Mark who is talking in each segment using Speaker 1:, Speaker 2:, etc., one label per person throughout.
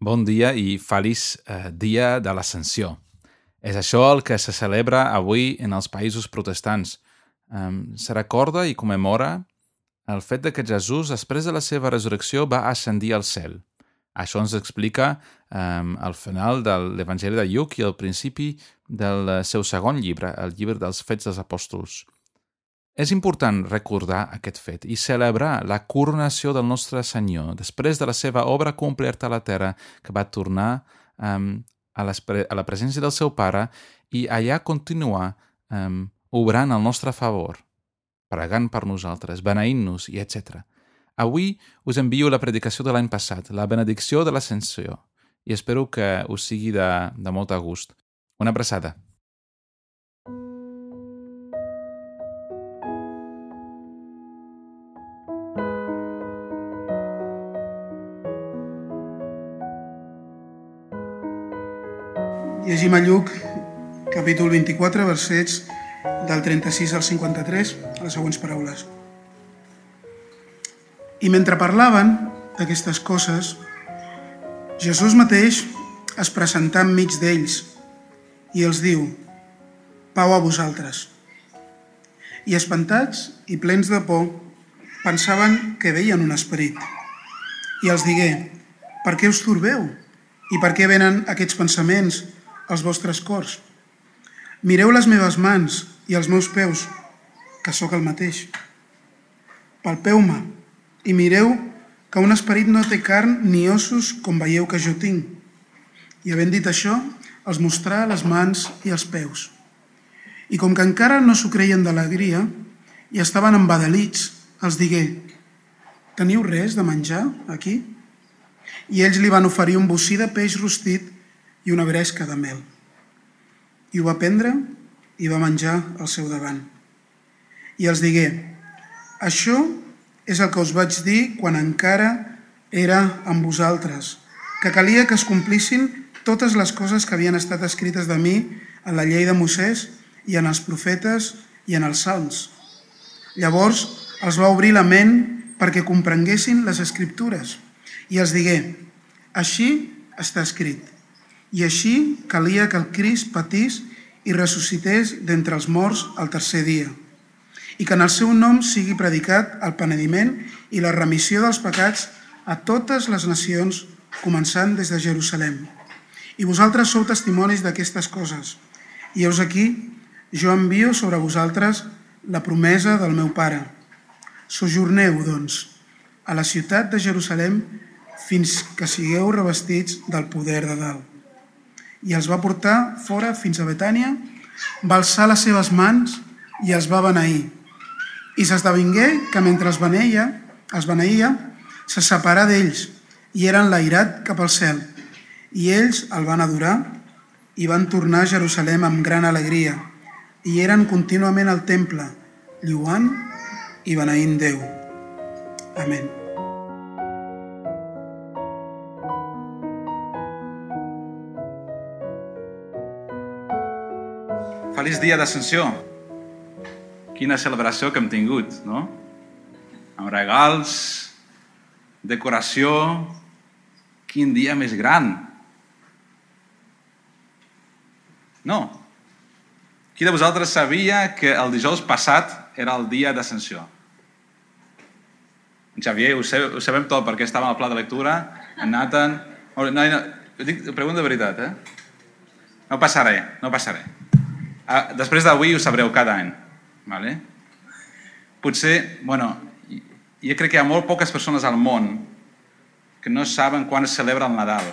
Speaker 1: Bon dia i feliç eh, dia de l'Ascensió. És això el que se celebra avui en els països protestants. Um, se recorda i commemora el fet de que Jesús, després de la seva resurrecció, va ascendir al cel. Això ens explica um, al final de l'Evangeli de Lluc i al principi del seu segon llibre, el llibre dels Fets dels Apòstols. És important recordar aquest fet i celebrar la coronació del nostre Senyor després de la seva obra completa a la terra que va tornar um, a, a la presència del seu Pare i allà continuar um, obrant al nostre favor, pregant per nosaltres, beneint-nos i etc. Avui us envio la predicació de l'any passat, la benedicció de l'ascensió, i espero que us sigui de, de molt gust. Una abraçada.
Speaker 2: Llegim a Lluc, capítol 24, versets del 36 al 53, a les següents paraules. I mentre parlaven d'aquestes coses, Jesús mateix es presentà enmig d'ells i els diu, Pau a vosaltres. I espantats i plens de por, pensaven que veien un esperit. I els digué, per què us turbeu? I per què venen aquests pensaments als vostres cors. Mireu les meves mans i els meus peus, que sóc el mateix. Palpeu-me i mireu que un esperit no té carn ni ossos com veieu que jo tinc. I havent dit això, els mostrà les mans i els peus. I com que encara no s'ho creien d'alegria i estaven embadalits, els digué, teniu res de menjar aquí? I ells li van oferir un bocí de peix rostit i una bresca de mel. I ho va prendre i va menjar al seu davant. I els digué, això és el que us vaig dir quan encara era amb vosaltres, que calia que es complissin totes les coses que havien estat escrites de mi en la llei de Moisès i en els profetes i en els salms. Llavors els va obrir la ment perquè comprenguessin les escriptures i els digué, així està escrit i així calia que el Crist patís i ressuscités d'entre els morts al tercer dia, i que en el seu nom sigui predicat el penediment i la remissió dels pecats a totes les nacions, començant des de Jerusalem. I vosaltres sou testimonis d'aquestes coses. I heus aquí, jo envio sobre vosaltres la promesa del meu Pare. Sojorneu, doncs, a la ciutat de Jerusalem fins que sigueu revestits del poder de dalt i els va portar fora fins a Betània, va alçar les seves mans i els va beneir. I s'esdevingué que mentre es beneia, es beneïa, se separà d'ells i eren l'airat cap al cel. I ells el van adorar i van tornar a Jerusalem amb gran alegria i eren contínuament al temple, lluant i beneint Déu. Amén.
Speaker 1: Feliç dia d'Ascensió. Quina celebració que hem tingut, no? Amb regals, decoració... Quin dia més gran! No. Qui de vosaltres sabia que el dijous passat era el dia d'Ascensió? En Xavier, ho, sé, ho sabem tot perquè estava al pla de lectura. En Nathan... No, no, dic, pregunta de veritat, eh? No passa res, no passa res. Ah, després d'avui ho sabreu cada any. Vale? Potser, bueno, jo crec que hi ha molt poques persones al món que no saben quan es celebra el Nadal.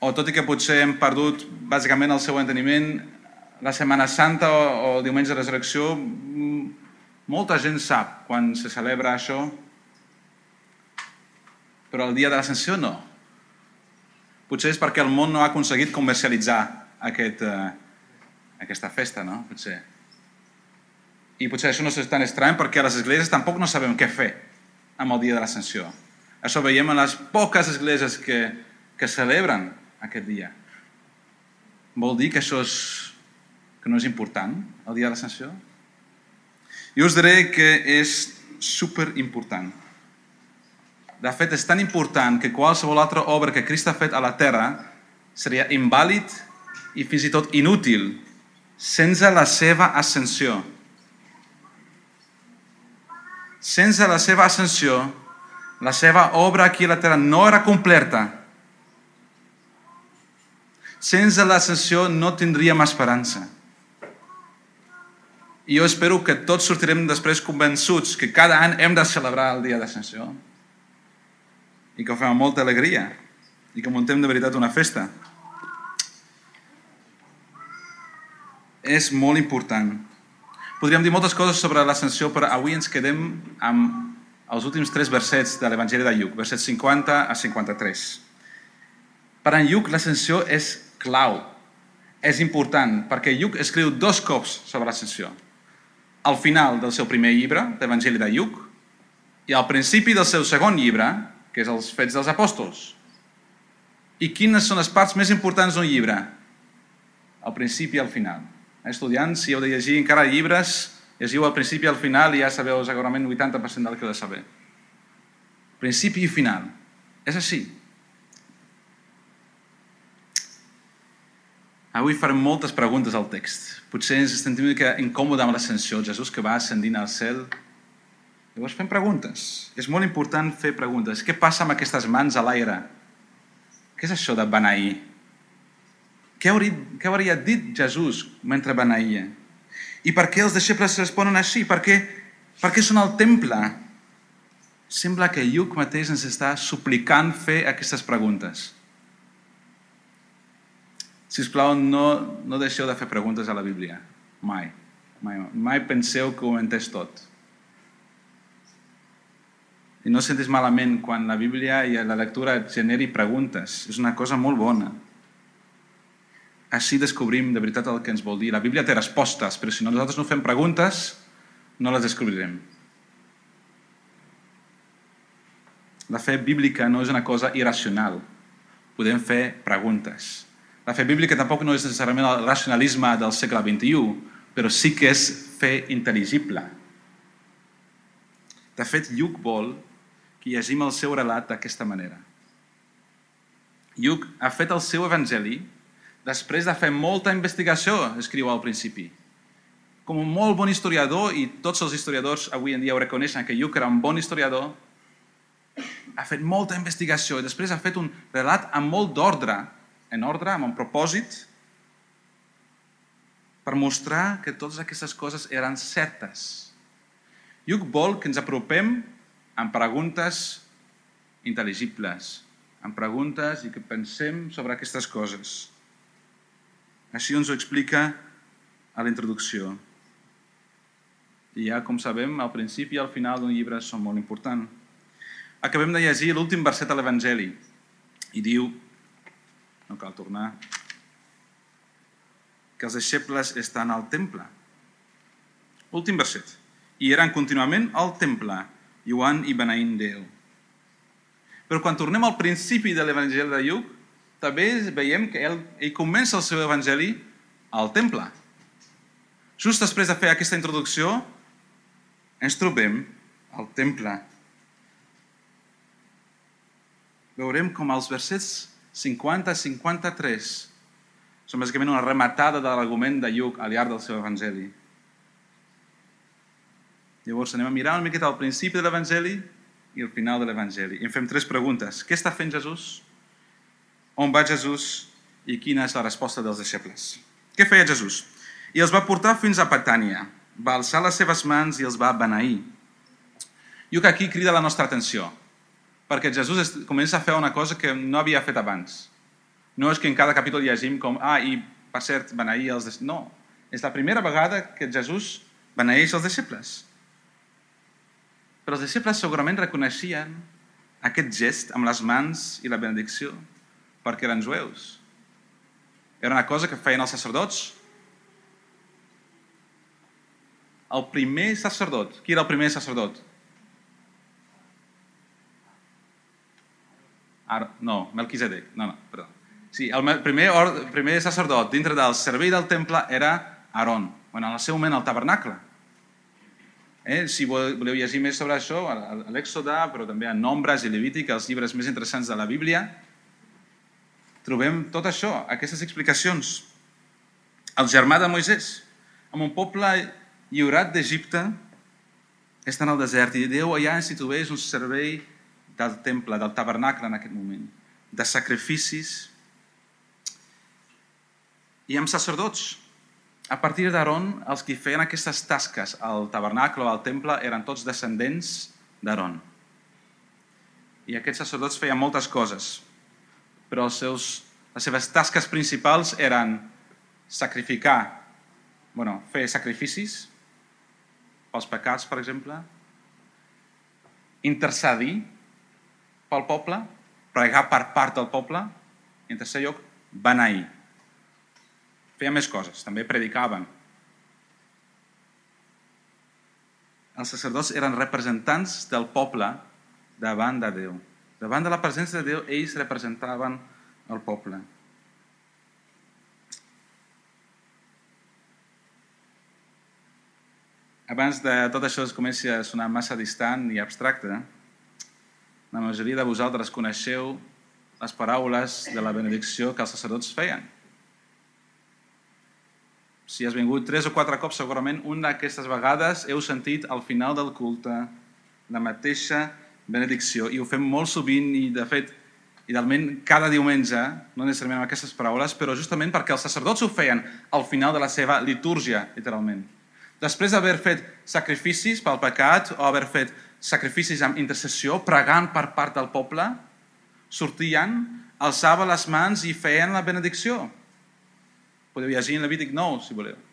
Speaker 1: O tot i que potser hem perdut bàsicament el seu enteniment, la Setmana Santa o, o el diumenge de resurrecció, molta gent sap quan se celebra això, però el dia de l'ascensió no. Potser és perquè el món no ha aconseguit comercialitzar aquest, eh, aquesta festa, no? Potser. I potser això no és tan estrany perquè a les esglésies tampoc no sabem què fer amb el dia de l'ascensió. Això veiem en les poques esglésies que, que celebren aquest dia. Vol dir que això és, que no és important, el dia de l'ascensió? Jo us diré que és super important. de fet, és tan important que qualsevol altra obra que Crist ha fet a la terra seria invàlid i fins i tot inútil sense la seva ascensió. Sense la seva ascensió, la seva obra aquí a la terra no era completa. Sense l'ascensió no tindríem esperança. I jo espero que tots sortirem després convençuts que cada any hem de celebrar el dia d'ascensió i que ho fem amb molta alegria i que muntem de veritat una festa. És molt important. Podríem dir moltes coses sobre l'ascensió, però avui ens quedem amb els últims tres versets de l'Evangeli de Lluc, versets 50 a 53. Per en Lluc l'ascensió és clau, és important, perquè Lluc escriu dos cops sobre l'ascensió. Al final del seu primer llibre, l'Evangeli de Lluc, i al principi del seu segon llibre, que és els Fets dels Apòstols. I quines són les parts més importants d'un llibre? Al principi i al final. Estudiants, si heu de llegir encara llibres, llegiu al principi i al final i ja sabeu segurament 80% del que heu de saber. Principi i final. És així. Avui farem moltes preguntes al text. Potser ens sentim una mica incòmode amb l'ascensió. Jesús que va ascendint al cel. Llavors fem preguntes. És molt important fer preguntes. Què passa amb aquestes mans a l'aire? Què és això de beneir? Què hauria, què hauria dit Jesús mentre beneïa? I per què els deixebles responen així? Per què, per què són al temple? Sembla que Lluc mateix ens està suplicant fer aquestes preguntes. Si us plau, no, no deixeu de fer preguntes a la Bíblia. Mai. Mai, mai penseu que ho entès tot. I no sentis malament quan la Bíblia i la lectura generi preguntes. És una cosa molt bona. Així descobrim de veritat el que ens vol dir. La Bíblia té respostes, però si nosaltres no fem preguntes, no les descobrirem. La fe bíblica no és una cosa irracional. Podem fer preguntes. La fe bíblica tampoc no és necessàriament el racionalisme del segle XXI, però sí que és fe intel·ligible. De fet, Lluc vol que llegim el seu relat d'aquesta manera. Lluc ha fet el seu evangeli després de fer molta investigació, escriu al principi. Com un molt bon historiador, i tots els historiadors avui en dia ho reconeixen que Lluc era un bon historiador, ha fet molta investigació i després ha fet un relat amb molt d'ordre, en ordre, amb un propòsit, per mostrar que totes aquestes coses eren certes. Lluc vol que ens apropem amb preguntes intel·ligibles, amb preguntes i que pensem sobre aquestes coses. Així ens ho explica a la introducció. I ja, com sabem, al principi i al final d'un llibre són molt importants. Acabem de llegir l'últim verset de l'Evangeli i diu, no cal tornar, que els deixebles estan al temple. Últim verset. I eren contínuament al temple, Joan i beneint Déu. Però quan tornem al principi de l'Evangeli de Lluc, també veiem que ell, ell comença el seu evangeli al temple. Just després de fer aquesta introducció, ens trobem al temple. Veurem com els versets 50 i 53 són bàsicament una rematada de l'argument de Lluc al llarg del seu evangeli. Llavors anem a mirar una miqueta al principi de l'Evangeli i al final de l'Evangeli. I em fem tres preguntes. Què està fent Jesús? On va Jesús? I quina és la resposta dels deixebles? Què feia Jesús? I els va portar fins a Patània. Va alçar les seves mans i els va beneir. Jo que aquí crida la nostra atenció, perquè Jesús comença a fer una cosa que no havia fet abans. No és que en cada capítol llegim com, ah, i per cert, beneir els deixebles. No, és la primera vegada que Jesús beneeix els deixebles. Però els deixebles segurament reconeixien aquest gest amb les mans i la benedicció perquè eren jueus. Era una cosa que feien els sacerdots. El primer sacerdot, qui era el primer sacerdot? Ar no, Melquisedec. No, no, perdó. Sí, el primer, or, primer sacerdot dintre del servei del temple era Aaron, bueno, en el seu moment al tabernacle. Eh? Si voleu llegir més sobre això, a l'Èxode, però també a Nombres i Levític, els llibres més interessants de la Bíblia, trobem tot això, aquestes explicacions. El germà de Moisès, amb un poble lliurat d'Egipte, estan al desert i Déu allà institueix un servei del temple, del tabernacle en aquest moment, de sacrificis i amb sacerdots. A partir d'Aaron, els que feien aquestes tasques al tabernacle o al temple eren tots descendents d'Aaron. I aquests sacerdots feien moltes coses, però els seus, les seves tasques principals eren sacrificar, bueno, fer sacrificis pels pecats, per exemple, intercedir pel poble, pregar per part del poble, i en tercer lloc, beneir. Feia més coses, també predicaven. Els sacerdots eren representants del poble davant de Déu. Davant de la presència de Déu, ells representaven el poble. Abans de tot això es comenci a sonar massa distant i abstracte, la majoria de vosaltres coneixeu les paraules de la benedicció que els sacerdots feien. Si has vingut tres o quatre cops, segurament una d'aquestes vegades heu sentit al final del culte la mateixa benedicció i ho fem molt sovint i, de fet, idealment cada diumenge, no necessàriament amb aquestes paraules, però justament perquè els sacerdots ho feien al final de la seva litúrgia, literalment. Després d'haver fet sacrificis pel pecat o haver fet sacrificis amb intercessió, pregant per part del poble, sortien, alçava les mans i feien la benedicció. Podeu llegir en Levític 9, si voleu.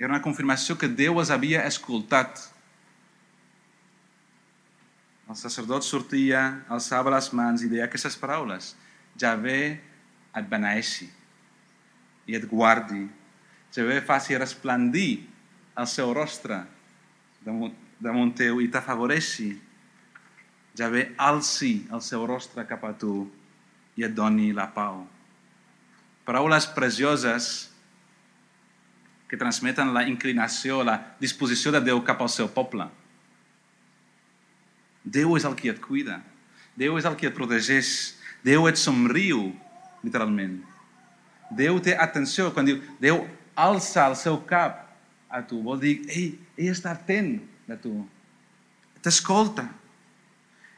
Speaker 1: Era una confirmació que Déu els havia escoltat. El sacerdot sortia, alçava les mans i deia aquestes paraules. Javé et beneeixi i et guardi. Javé faci resplendir el seu rostre damunt, damunt teu i t'afavoreixi. Javé alci el seu rostre cap a tu i et doni la pau. Paraules precioses que transmeten la inclinació, la disposició de Déu cap al seu poble. Déu és el qui et cuida. Déu és el qui et protegeix. Déu et somriu literalment. Déu té atenció quan diu Déu alça el seu cap a tu. Vol dir, ell, ell està atent de tu. T'escolta.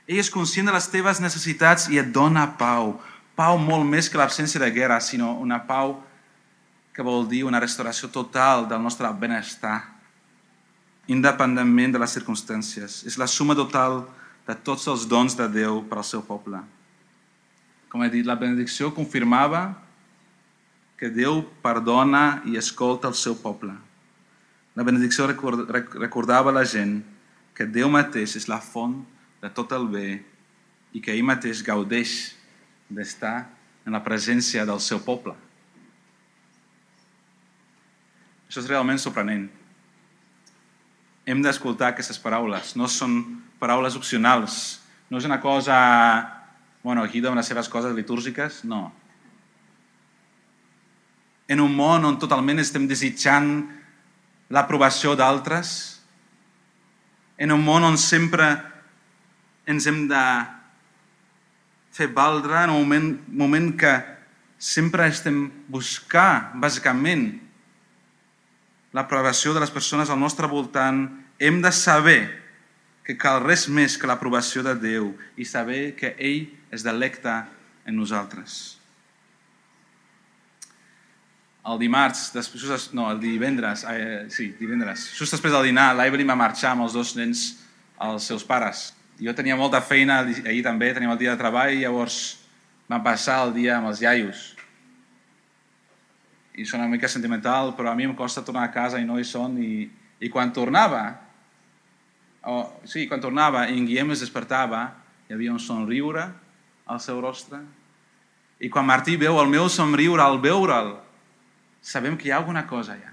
Speaker 1: Ell és conscient de les teves necessitats i et dona pau. Pau molt més que l'absència de guerra, sinó una pau que vol dir una restauració total del nostre benestar, independentment de les circumstàncies. És la suma total de tots els dons de Déu per al seu poble com he dit, la benedicció confirmava que Déu perdona i escolta el seu poble. La benedicció recordava a la gent que Déu mateix és la font de tot el bé i que ell mateix gaudeix d'estar en la presència del seu poble. Això és realment sorprenent. Hem d'escoltar aquestes paraules. No són paraules opcionals. No és una cosa bueno, aquí amb les seves coses litúrgiques, no. En un món on totalment estem desitjant l'aprovació d'altres, en un món on sempre ens hem de fer valdre, en un moment, moment que sempre estem buscant, bàsicament, l'aprovació de les persones al nostre voltant, hem de saber que cal res més que l'aprovació de Déu i saber que ell es delecta en nosaltres. El dimarts, després, no, el divendres, eh, sí, divendres, just després del dinar, l'Evelyn va marxar amb els dos nens als seus pares. Jo tenia molta feina, ahir també teníem el dia de treball, i llavors vam passar el dia amb els iaios. I són una mica sentimental, però a mi em costa tornar a casa i no hi són. I, i quan tornava, o, sí, quan tornava i en Guillem es despertava, hi havia un somriure al seu rostre. I quan Martí veu el meu somriure al veure'l, sabem que hi ha alguna cosa allà.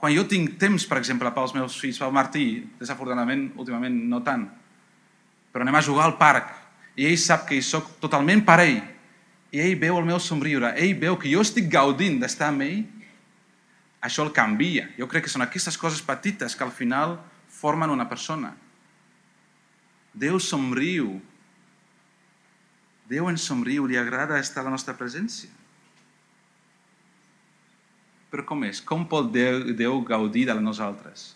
Speaker 1: Quan jo tinc temps, per exemple, pels meus fills, pel Martí, desafortunadament, últimament no tant, però anem a jugar al parc i ell sap que hi soc totalment per ell veu el meu somriure, ell veu que jo estic gaudint d'estar amb ell, això el canvia. Jo crec que són aquestes coses petites que al final formen una persona. Déu somriu. Déu ens somriu, li agrada estar a la nostra presència. Però com és? Com pot Déu, Déu gaudir de nosaltres?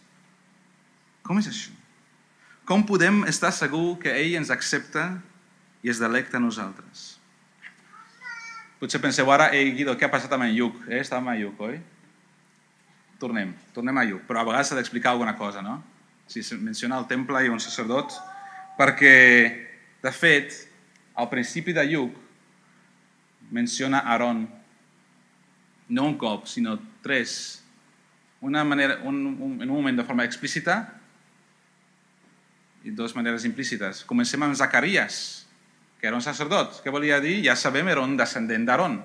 Speaker 1: Com és això? Com podem estar segur que ell ens accepta i es delecta a nosaltres? Potser penseu ara, ei Guido, què ha passat amb en Lluc? Eh? Estàvem a Lluc, oi? Tornem, tornem a Lluc, però a vegades s'ha d'explicar alguna cosa, no? Si es menciona el temple i un sacerdot, perquè, de fet, al principi de Lluc menciona Aaron, no un cop, sinó tres, una manera, un, un, en un moment de forma explícita i dues maneres implícites. Comencem amb Zacarias, que era un sacerdot. Què volia dir? Ja sabem, era un descendent d'Aaron.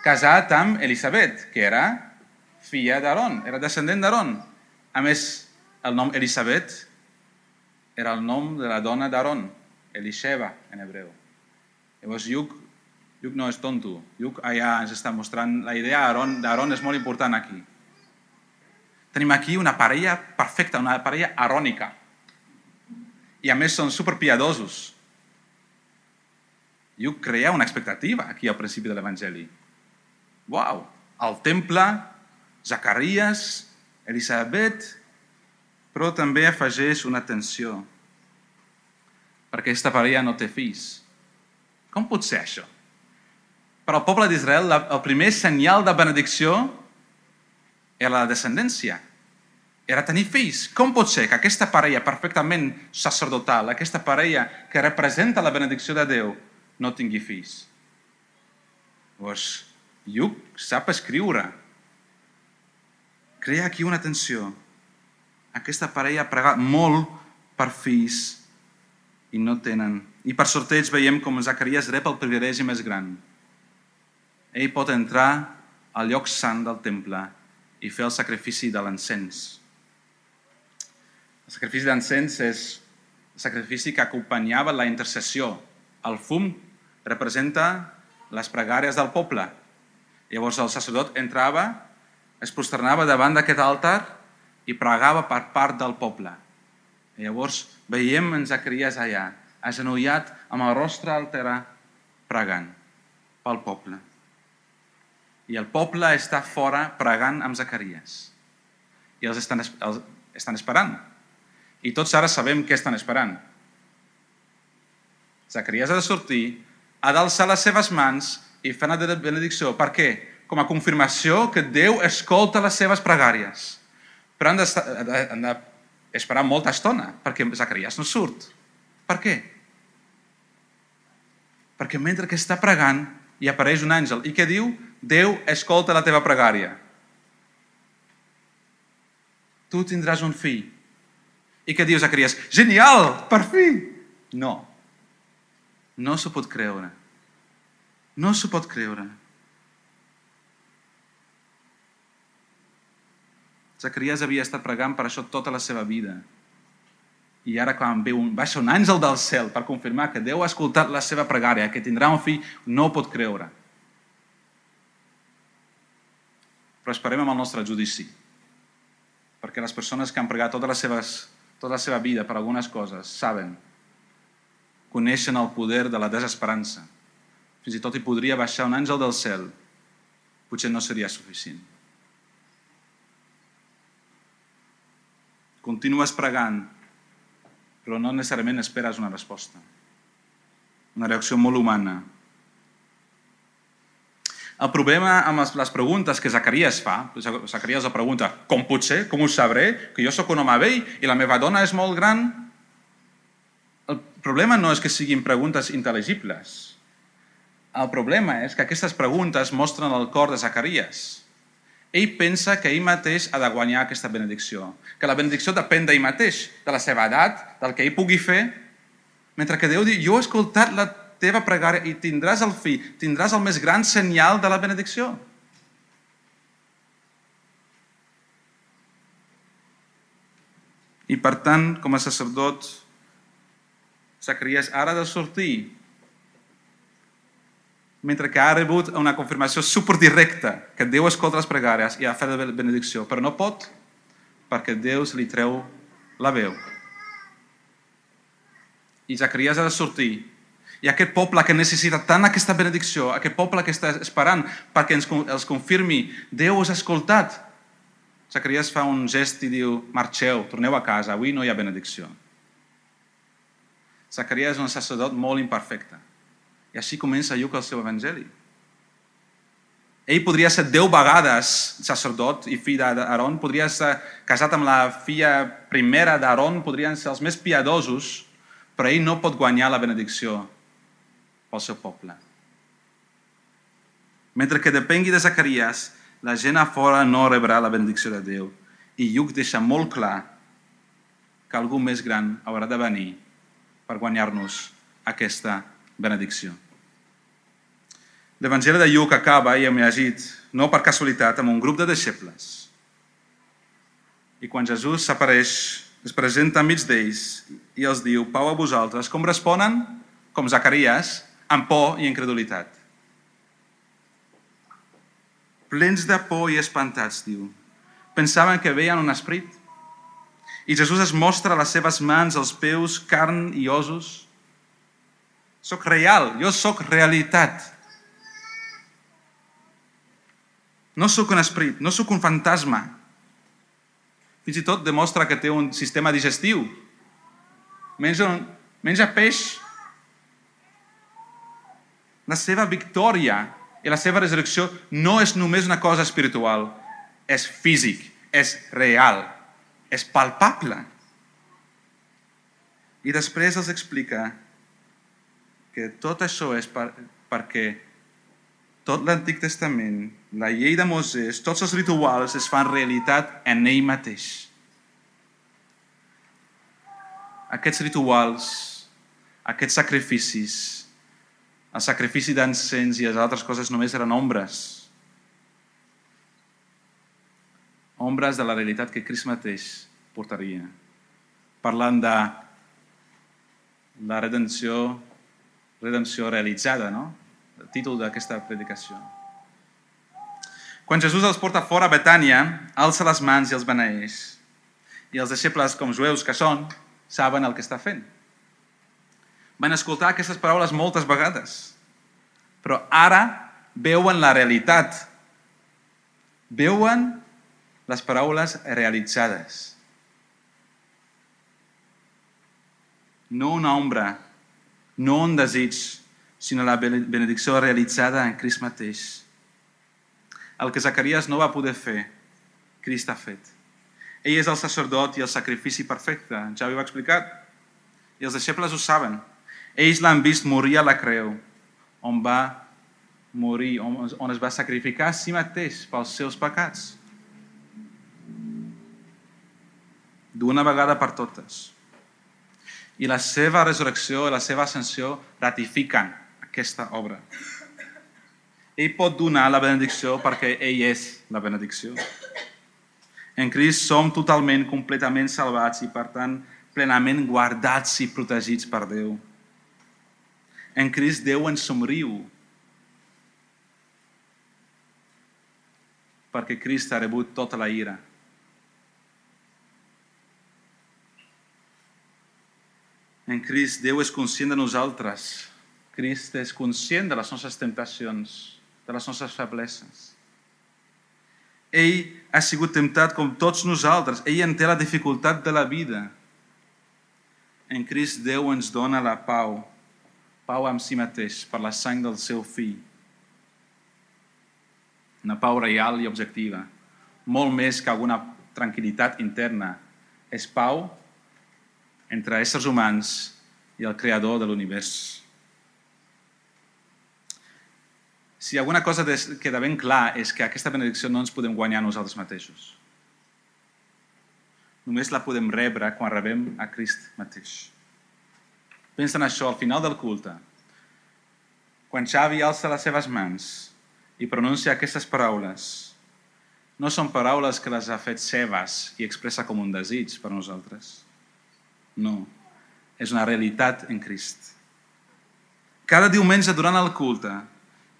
Speaker 1: Casat amb Elisabet, que era filla d'Aaron, era descendent d'Aaron. A més, el nom Elisabet era el nom de la dona d'Aaron, Elisheva, en hebreu. Llavors, Lluc, Lluc no és tonto. Lluc allà ens està mostrant la idea d'Aaron és molt important aquí. Tenim aquí una parella perfecta, una parella arònica. I a més són superpiadosos. Lluc crea una expectativa aquí al principi de l'Evangeli. Uau! El temple, Zacarias, Elisabet, però també afegeix una tensió perquè aquesta parella no té fills. Com pot ser això? Per al poble d'Israel, el primer senyal de benedicció era la descendència, era tenir fills. Com pot ser que aquesta parella perfectament sacerdotal, aquesta parella que representa la benedicció de Déu, no tingui fills? Llavors, Lluc sap escriure. Crea aquí una tensió. Aquesta parella ha pregat molt per fills i no tenen. I per sorteig veiem com Zacarias rep el privilegi més gran. Ell pot entrar al lloc sant del temple i fer el sacrifici de l'encens. El sacrifici d'encens és el sacrifici que acompanyava la intercessió. El fum representa les pregàries del poble. Llavors el sacerdot entrava, es prosternava davant d'aquest altar i pregava per part del poble. I llavors veiem en Zacarias allà, agenollat amb el rostre alterat, pregant pel poble. I el poble està fora pregant amb Zacarias. I els estan, els estan esperant. I tots ara sabem què estan esperant. Zacarias ha de sortir, ha d'alçar les seves mans i fer una benedicció. Per què? Com a confirmació que Déu escolta les seves pregàries. Però han d'esperar molta estona perquè Zacarias no surt. Per què? Perquè mentre que està pregant hi apareix un àngel. I què diu? Déu escolta la teva pregària. Tu tindràs un fill. I què diu Zacarias? Genial! Per fi! No. No s'ho pot creure. No s'ho pot creure. Zacarias havia estat pregant per això tota la seva vida. I ara quan ve un, baixa un àngel del cel per confirmar que Déu ha escoltat la seva pregària, que tindrà un fill, no ho pot creure. Però esperem amb el nostre judici. Perquè les persones que han pregat totes les seves, tota la seva vida per algunes coses saben, coneixen el poder de la desesperança. Fins i tot hi podria baixar un àngel del cel. Potser no seria suficient. Continues pregant, però no necessàriament esperes una resposta. Una reacció molt humana. El problema amb les preguntes que Zacarias fa, Zacarias la pregunta, com pot ser, com ho sabré, que jo sóc un home vell i la meva dona és molt gran? Problema no és que siguin preguntes intel·ligibles. El problema és que aquestes preguntes mostren el cor de Zacarias ell pensa que ell mateix ha de guanyar aquesta benedicció, que la benedicció depèn d'ell mateix, de la seva edat, del que ell pugui fer, mentre que Déu diu, jo he escoltat la teva pregària i tindràs el fill, tindràs el més gran senyal de la benedicció. I per tant, com a sacerdot, Zacarias ara de sortir mentre que ha rebut una confirmació superdirecta que Déu escolta les pregàries i ha fet la benedicció, però no pot perquè Déu li treu la veu. I Zacarias ha de sortir. I aquest poble que necessita tant aquesta benedicció, aquest poble que està esperant perquè ens, els confirmi, Déu us ha escoltat. Zacarias fa un gest i diu, marxeu, torneu a casa, avui no hi ha benedicció. Zacarias és un sacerdot molt imperfecte. I així comença Lluc el seu evangeli. Ell podria ser deu vegades sacerdot i fill d'Aaron, podria ser casat amb la filla primera d'Aaron, podrien ser els més piadosos, però ell no pot guanyar la benedicció pel seu poble. Mentre que depengui de Zacarias, la gent a fora no rebrà la benedicció de Déu. I Lluc deixa molt clar que algú més gran haurà de venir per guanyar-nos aquesta benedicció. L'Evangeli de Lluc acaba, i hem llegit, no per casualitat, amb un grup de deixebles. I quan Jesús s'apareix, es presenta enmig d'ells i els diu, pau a vosaltres, com responen? Com Zacarias, amb por i incredulitat. Plens de por i espantats, diu. Pensaven que veien un esprit. I Jesús es mostra les seves mans, els peus, carn i ossos, Soc real, jo sóc realitat. No sóc un esperit, no sóc un fantasma. Fins i tot demostra que té un sistema digestiu. Menja, menja peix. La seva victòria i la seva resurrecció no és només una cosa espiritual, és físic, és real, és palpable. I després els explica que tot això és per, perquè tot l'Antic Testament, la llei de Moses, tots els rituals es fan realitat en ell mateix. Aquests rituals, aquests sacrificis, el sacrifici d'encens i les altres coses només eren ombres. Ombres de la realitat que Crist mateix portaria. Parlant de la redenció redempció realitzada, no? El títol d'aquesta predicació. Quan Jesús els porta fora a Betània, alça les mans i els beneeix. I els deixebles, com jueus que són, saben el que està fent. Van escoltar aquestes paraules moltes vegades, però ara veuen la realitat. Veuen les paraules realitzades. No una ombra no un desig, sinó la benedicció realitzada en Crist mateix. El que Zacarias no va poder fer, Crist ha fet. Ell és el sacerdot i el sacrifici perfecte, ja ho he explicat. I els deixebles ho saben. Ells l'han vist morir a la creu, on va morir, on, on es va sacrificar a si mateix pels seus pecats. D'una vegada per totes i la seva resurrecció i la seva ascensió ratifiquen aquesta obra. Ell pot donar la benedicció perquè ell és la benedicció. En Crist som totalment, completament salvats i, per tant, plenament guardats i protegits per Déu. En Crist Déu ens somriu perquè Crist ha rebut tota la ira En Crist, Déu és conscient de nosaltres. Crist és conscient de les nostres temptacions, de les nostres febleses. Ell ha sigut temptat com tots nosaltres. Ell en té la dificultat de la vida. En Crist, Déu ens dona la pau, pau amb si mateix, per la sang del seu fill. Una pau real i objectiva, molt més que alguna tranquil·litat interna. És pau entre éssers humans i el creador de l'univers. Si alguna cosa queda ben clar és que aquesta benedicció no ens podem guanyar nosaltres mateixos. Només la podem rebre quan rebem a Crist mateix. Pensa en això al final del culte. Quan Xavi alça les seves mans i pronuncia aquestes paraules, no són paraules que les ha fet seves i expressa com un desig per nosaltres no. És una realitat en Crist. Cada diumenge durant el culte,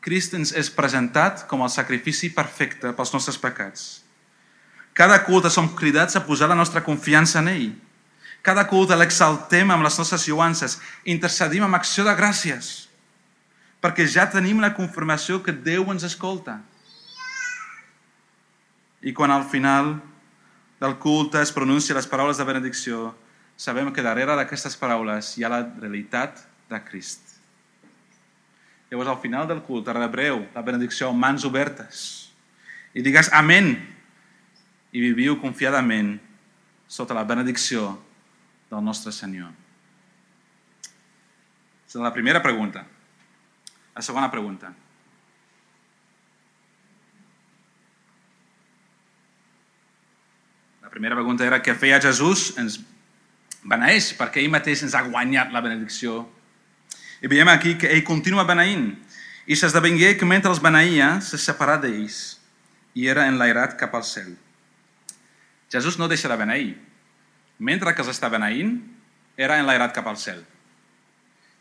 Speaker 1: Crist ens és presentat com el sacrifici perfecte pels nostres pecats. Cada culte som cridats a posar la nostra confiança en ell. Cada culte l'exaltem amb les nostres lluances, intercedim amb acció de gràcies, perquè ja tenim la confirmació que Déu ens escolta. I quan al final del culte es pronuncia les paraules de benedicció, sabem que darrere d'aquestes paraules hi ha la realitat de Crist. Llavors, al final del culte, rebreu la benedicció amb mans obertes i digues amén i viviu confiadament sota la benedicció del nostre Senyor. És la primera pregunta. La segona pregunta. La primera pregunta era què feia Jesús? Ens beneeix perquè ell mateix ens ha guanyat la benedicció. I veiem aquí que ell continua beneint. I s'esdevengué que mentre els beneïa, se separà d'ells i era enlairat cap al cel. Jesús no deixa de beneir. Mentre que els està beneint, era enlairat cap al cel.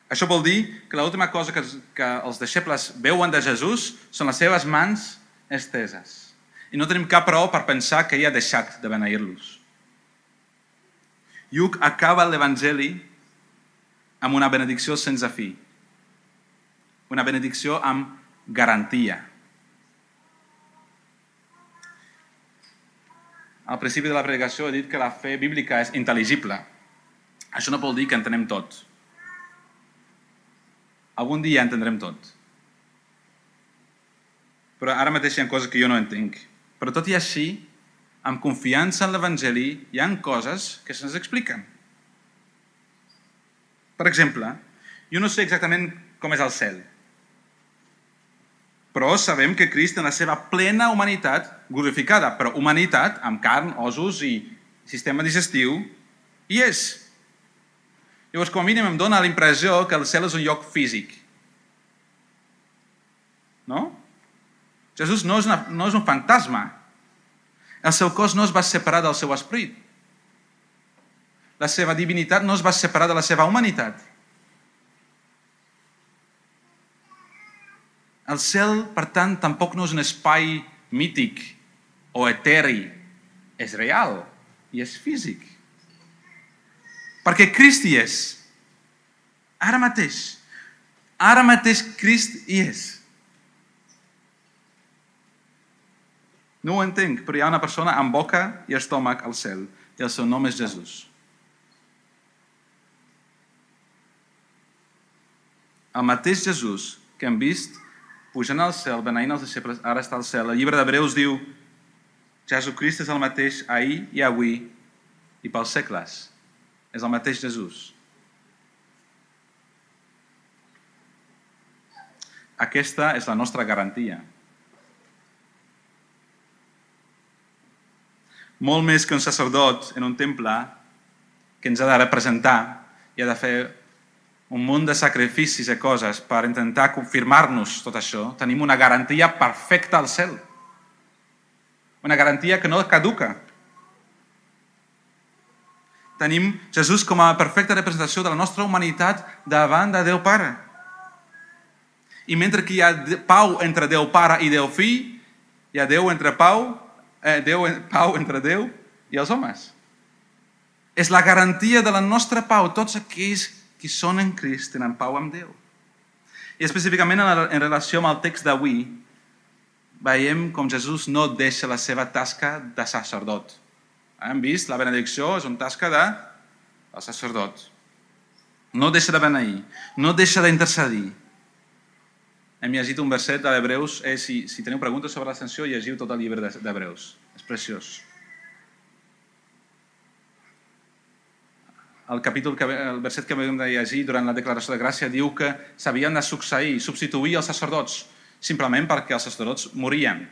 Speaker 1: Això vol dir que l'última cosa que, que els deixebles veuen de Jesús són les seves mans esteses. I no tenim cap raó per pensar que ell ha deixat de beneir-los. Lluc acaba l'Evangeli amb una benedicció sense fi. Una benedicció amb garantia. Al principi de la predicació he dit que la fe bíblica és intel·ligible. Això no vol dir que entenem tot. Algun dia entendrem tot. Però ara mateix hi ha coses que jo no entenc. Però tot i així, amb confiança en l'Evangeli, hi han coses que se'ns expliquen. Per exemple, jo no sé exactament com és el cel, però sabem que Crist en la seva plena humanitat glorificada, però humanitat amb carn, ossos i sistema digestiu, hi és. Llavors, com a mínim, em dóna la impressió que el cel és un lloc físic. No? Jesús no és, una, no és un fantasma. El seu cos no es va separar del seu esperit. La seva divinitat no es va separar de la seva humanitat. El cel, per tant, tampoc no és un espai mític o eteri. És real i és físic. Perquè Crist hi és. Ara mateix. Ara mateix Crist hi és. No ho entenc, però hi ha una persona amb boca i estómac al cel i el seu nom és Jesús. El mateix Jesús que hem vist pujant al cel, beneint els deixebles, ara està al cel. El llibre d'Hebreus diu Jesucrist és el mateix ahir i avui i pels segles. És el mateix Jesús. Aquesta és la nostra garantia. Molt més que un sacerdot en un temple que ens ha de representar i ha de fer un munt de sacrificis i coses per intentar confirmar-nos tot això, tenim una garantia perfecta al cel. Una garantia que no caduca. Tenim Jesús com a perfecta representació de la nostra humanitat davant de Déu Pare. I mentre que hi ha pau entre Déu Pare i Déu Fill, hi ha Déu entre pau, eh, Déu, pau entre Déu i els homes. És la garantia de la nostra pau. Tots aquells qui són en Crist tenen pau amb Déu. I específicament en relació amb el text d'avui, veiem com Jesús no deixa la seva tasca de sacerdot. Hem vist, la benedicció és una tasca de el sacerdot. No deixa de beneir, no deixa d'intercedir. Hem llegit un verset de l'Hebreus, eh, si, si teniu preguntes sobre l'ascensió, llegiu tot el llibre d'Hebreus. És preciós. el capítol que, el verset que vam llegir durant la declaració de gràcia diu que s'havien de succeir, substituir els sacerdots, simplement perquè els sacerdots morien.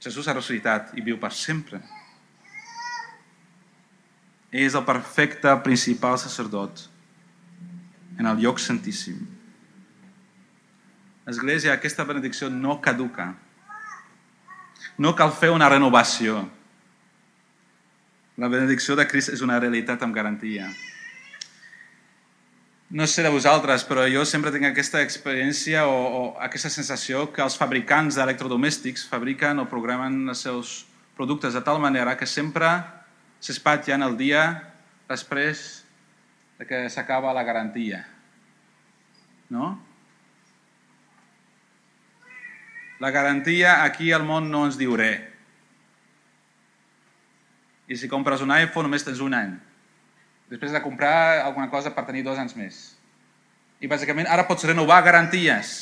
Speaker 1: Jesús ha ressuscitat i viu per sempre. És el perfecte principal sacerdot en el lloc santíssim. Església, aquesta benedicció no caduca. No cal fer una renovació. La benedicció de Crist és una realitat amb garantia. no sé de vosaltres, però jo sempre tinc aquesta experiència o, o aquesta sensació que els fabricants d'electrodomèstics fabriquen o programen els seus productes de tal manera que sempre s'espatllen el dia després de que s'acaba la garantia. No? La garantia aquí al món no ens diu res. I si compres un iPhone només tens un any. Després de comprar alguna cosa per tenir dos anys més. I bàsicament ara pots renovar garanties.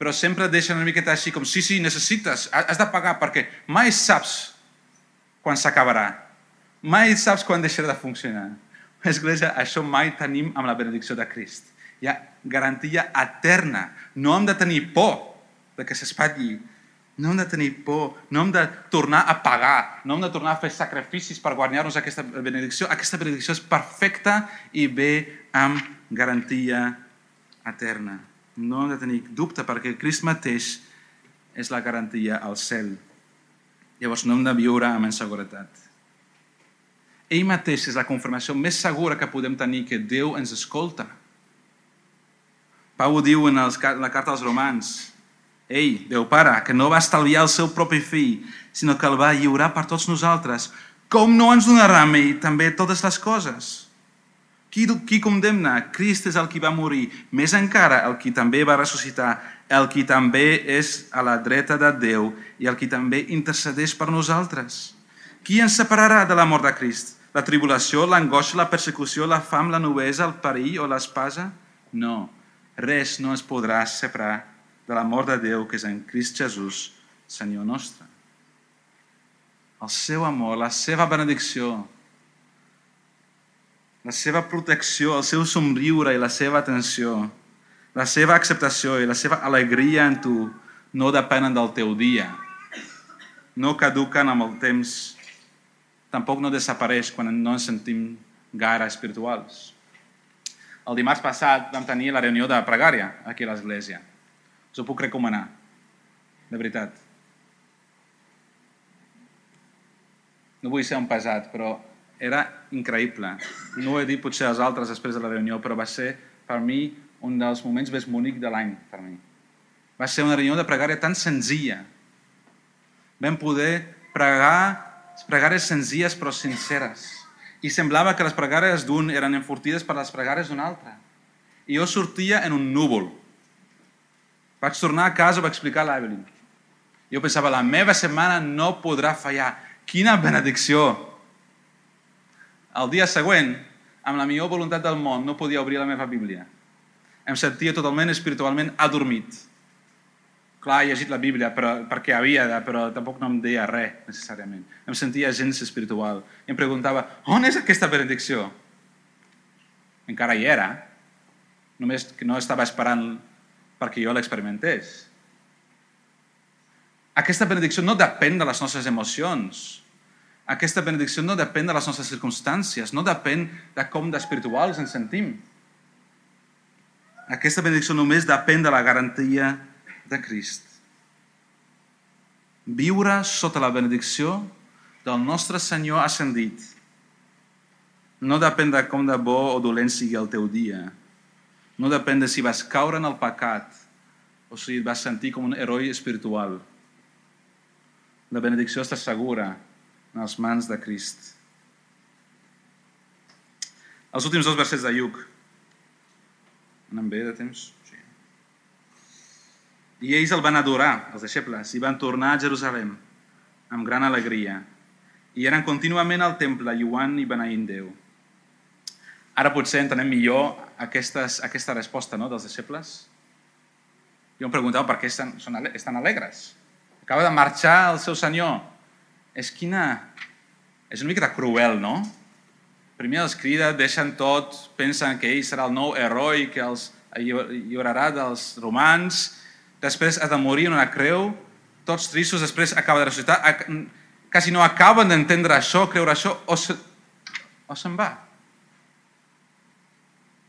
Speaker 1: Però sempre et deixen una miqueta així com, sí, sí, necessites, has de pagar perquè mai saps quan s'acabarà. Mai saps quan deixarà de funcionar. Església, això mai tenim amb la benedicció de Crist. Hi ha garantia eterna. No hem de tenir por de que s'espatlli no hem de tenir por, no hem de tornar a pagar, no hem de tornar a fer sacrificis per guanyar-nos aquesta benedicció. Aquesta benedicció és perfecta i ve amb garantia eterna. No hem de tenir dubte perquè Crist mateix és la garantia al cel. Llavors no hem de viure amb inseguretat. Ell mateix és la confirmació més segura que podem tenir que Déu ens escolta. Pau diu en la carta als romans, ell, Déu Pare, que no va estalviar el seu propi fill, sinó que el va lliurar per tots nosaltres, com no ens donarà a també totes les coses? Qui, qui condemna? Crist és el qui va morir, més encara el qui també va ressuscitar, el qui també és a la dreta de Déu i el qui també intercedeix per nosaltres. Qui ens separarà de la mort de Crist? La tribulació, l'angoixa, la persecució, la fam, la noblesa, el perill o l'espasa? No, res no es podrà separar de l'amor de Déu que és en Crist Jesús, Senyor nostre. El seu amor, la seva benedicció, la seva protecció, el seu somriure i la seva atenció, la seva acceptació i la seva alegria en tu no depenen del teu dia, no caduquen amb el temps, tampoc no desapareix quan no ens sentim gaire espirituals. El dimarts passat vam tenir la reunió de pregària aquí a l'església. Us ho puc recomanar. De veritat. No vull ser un pesat, però era increïble. No ho he dit potser als altres després de la reunió, però va ser per mi un dels moments més bonics de l'any per mi. Va ser una reunió de pregària tan senzilla. Vam poder pregar pregàries senzilles però sinceres. I semblava que les pregàries d'un eren enfortides per les pregàries d'un altre. I jo sortia en un núvol vaig tornar a casa, vaig explicar a l'Evelyn. Jo pensava, la meva setmana no podrà fallar. Quina benedicció! El dia següent, amb la millor voluntat del món, no podia obrir la meva Bíblia. Em sentia totalment espiritualment adormit. Clar, he llegit la Bíblia però, perquè havia de, però tampoc no em deia res, necessàriament. Em sentia gens espiritual. I em preguntava, on és aquesta benedicció? Encara hi era. Només que no estava esperant perquè jo l'experimentés. Aquesta benedicció no depèn de les nostres emocions. Aquesta benedicció no depèn de les nostres circumstàncies, no depèn de com d'espirituals ens sentim. Aquesta benedicció només depèn de la garantia de Crist. Viure sota la benedicció del nostre Senyor ascendit no depèn de com de bo o dolent sigui el teu dia, no depèn de si vas caure en el pecat o si et vas sentir com un heroi espiritual. La benedicció està segura en les mans de Crist. Els últims dos versets de Lluc. Anem bé de temps? I ells el van adorar, els deixebles, i van tornar a Jerusalem amb gran alegria. I eren contínuament al temple, lluant i beneint Déu. Ara potser entenem millor aquestes, aquesta resposta no, dels deixebles. Jo em preguntava per què estan, són, estan alegres. Acaba de marxar el seu senyor. És quina... És una mica cruel, no? Primer els crida, deixen tot, pensen que ell serà el nou heroi que els lliurarà dels romans, després ha de morir en una creu, tots tristos, després acaba de ressuscitar, quasi no acaben d'entendre això, creure això, o, se, o se'n va.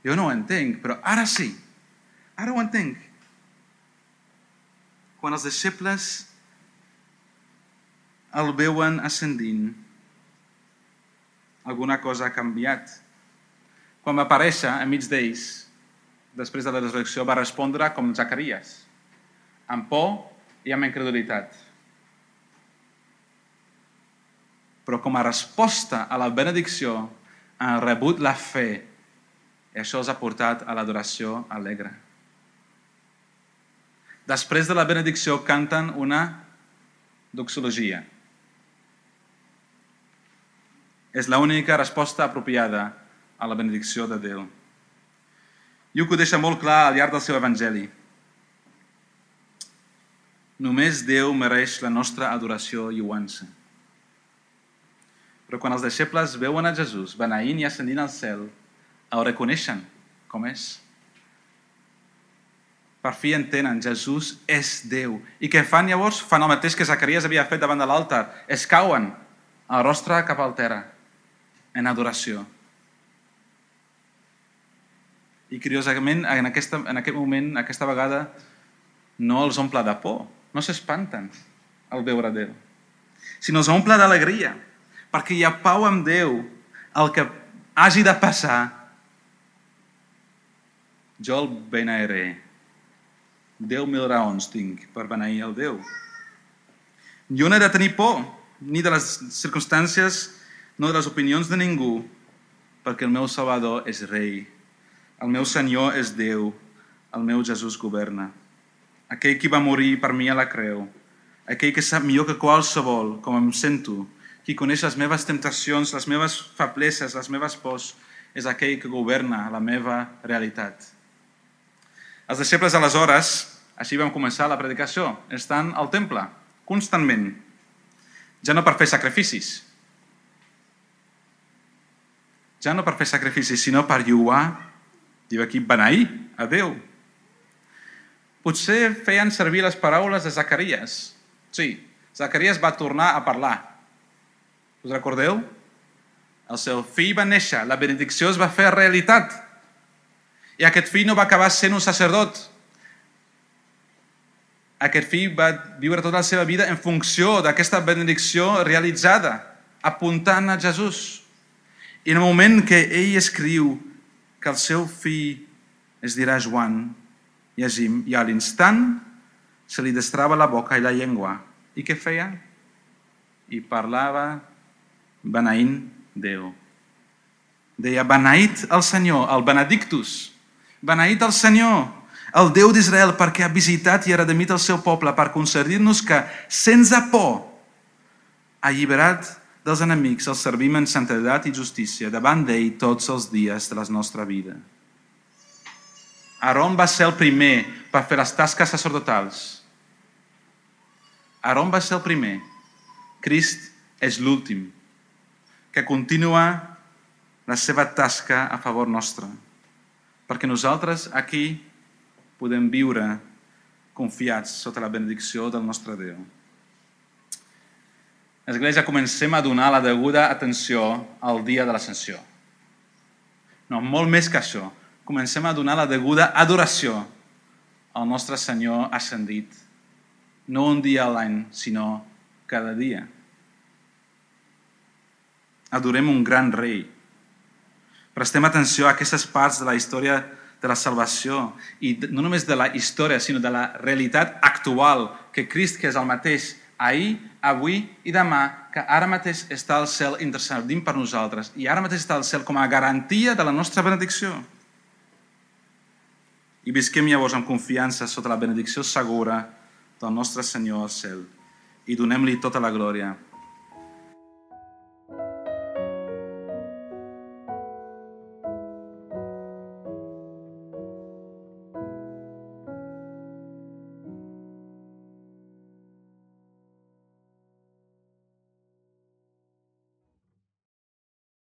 Speaker 1: Jo no ho entenc, però ara sí. Ara ho entenc. Quan els deixebles el veuen ascendint, alguna cosa ha canviat. quan va aparèixer enmig d'ells, després de la resurrecció, va respondre com Zacarias, amb por i amb incredulitat. Però com a resposta a la benedicció han rebut la fe i això els ha portat a l'adoració alegre. Després de la benedicció canten una doxologia. És l'única resposta apropiada a la benedicció de Déu. Lluc ho deixa molt clar al llarg del seu evangeli. Només Déu mereix la nostra adoració i uança. Però quan els deixebles veuen a Jesús beneint i ascendint al cel, el reconeixen com és. Per fi entenen, Jesús és Déu. I què fan llavors? Fan el mateix que Zacarias havia fet davant de l'altar. Es cauen el rostre cap al terra, en adoració. I curiosament, en, aquesta, en aquest moment, aquesta vegada, no els omple de por, no s'espanten al veure Déu, sinó els omple d'alegria, perquè hi ha pau amb Déu. El que hagi de passar, jo el beneiré. Deu mil raons tinc per beneir el Déu. Jo no he de tenir por, ni de les circumstàncies, no de les opinions de ningú, perquè el meu Salvador és rei. El meu Senyor és Déu. El meu Jesús governa. Aquell qui va morir per mi a la creu. Aquell que sap millor que qualsevol com em sento. Qui coneix les meves temptacions, les meves febleses, les meves pors, és aquell que governa la meva realitat. Els deixebles aleshores, així vam començar la predicació, estan al temple, constantment. Ja no per fer sacrificis, ja no per fer sacrificis, sinó per lluar, diu aquí, beneir a Déu. Potser feien servir les paraules de Zacarias. Sí, Zacarias va tornar a parlar. Us recordeu? El seu fill va néixer, la benedicció es va fer realitat. I aquest fill no va acabar sent un sacerdot. Aquest fill va viure tota la seva vida en funció d'aquesta benedicció realitzada, apuntant a Jesús. I en el moment que ell escriu que el seu fill es dirà Joan, llegim, i a l'instant se li destrava la boca i la llengua. I què feia? I parlava beneint Déu. Deia, beneït el Senyor, el benedictus, beneït el Senyor, el Déu d'Israel, perquè ha visitat i ha redimit el seu poble per concedir-nos que, sense por, alliberat dels enemics, el servim en santedat i justícia davant d'ell tots els dies de la nostra vida. Aaron va ser el primer per fer les tasques sacerdotals. Aaron va ser el primer. Crist és l'últim, que continua la seva tasca a favor nostre. Perquè nosaltres aquí podem viure confiats sota la benedicció del nostre Déu. Església, comencem a donar la deguda atenció al dia de l'ascensió. No, molt més que això. Comencem a donar la deguda adoració al nostre Senyor ascendit. No un dia a l'any, sinó cada dia. Adorem un gran rei. Prestem atenció a aquestes parts de la història de la salvació i no només de la història, sinó de la realitat actual, que Crist, que és el mateix ahir, avui i demà, que ara mateix està al cel intercedint per nosaltres i ara mateix està al cel com a garantia de la nostra benedicció. I visquem llavors amb confiança sota la benedicció segura del nostre Senyor al cel. I donem-li tota la glòria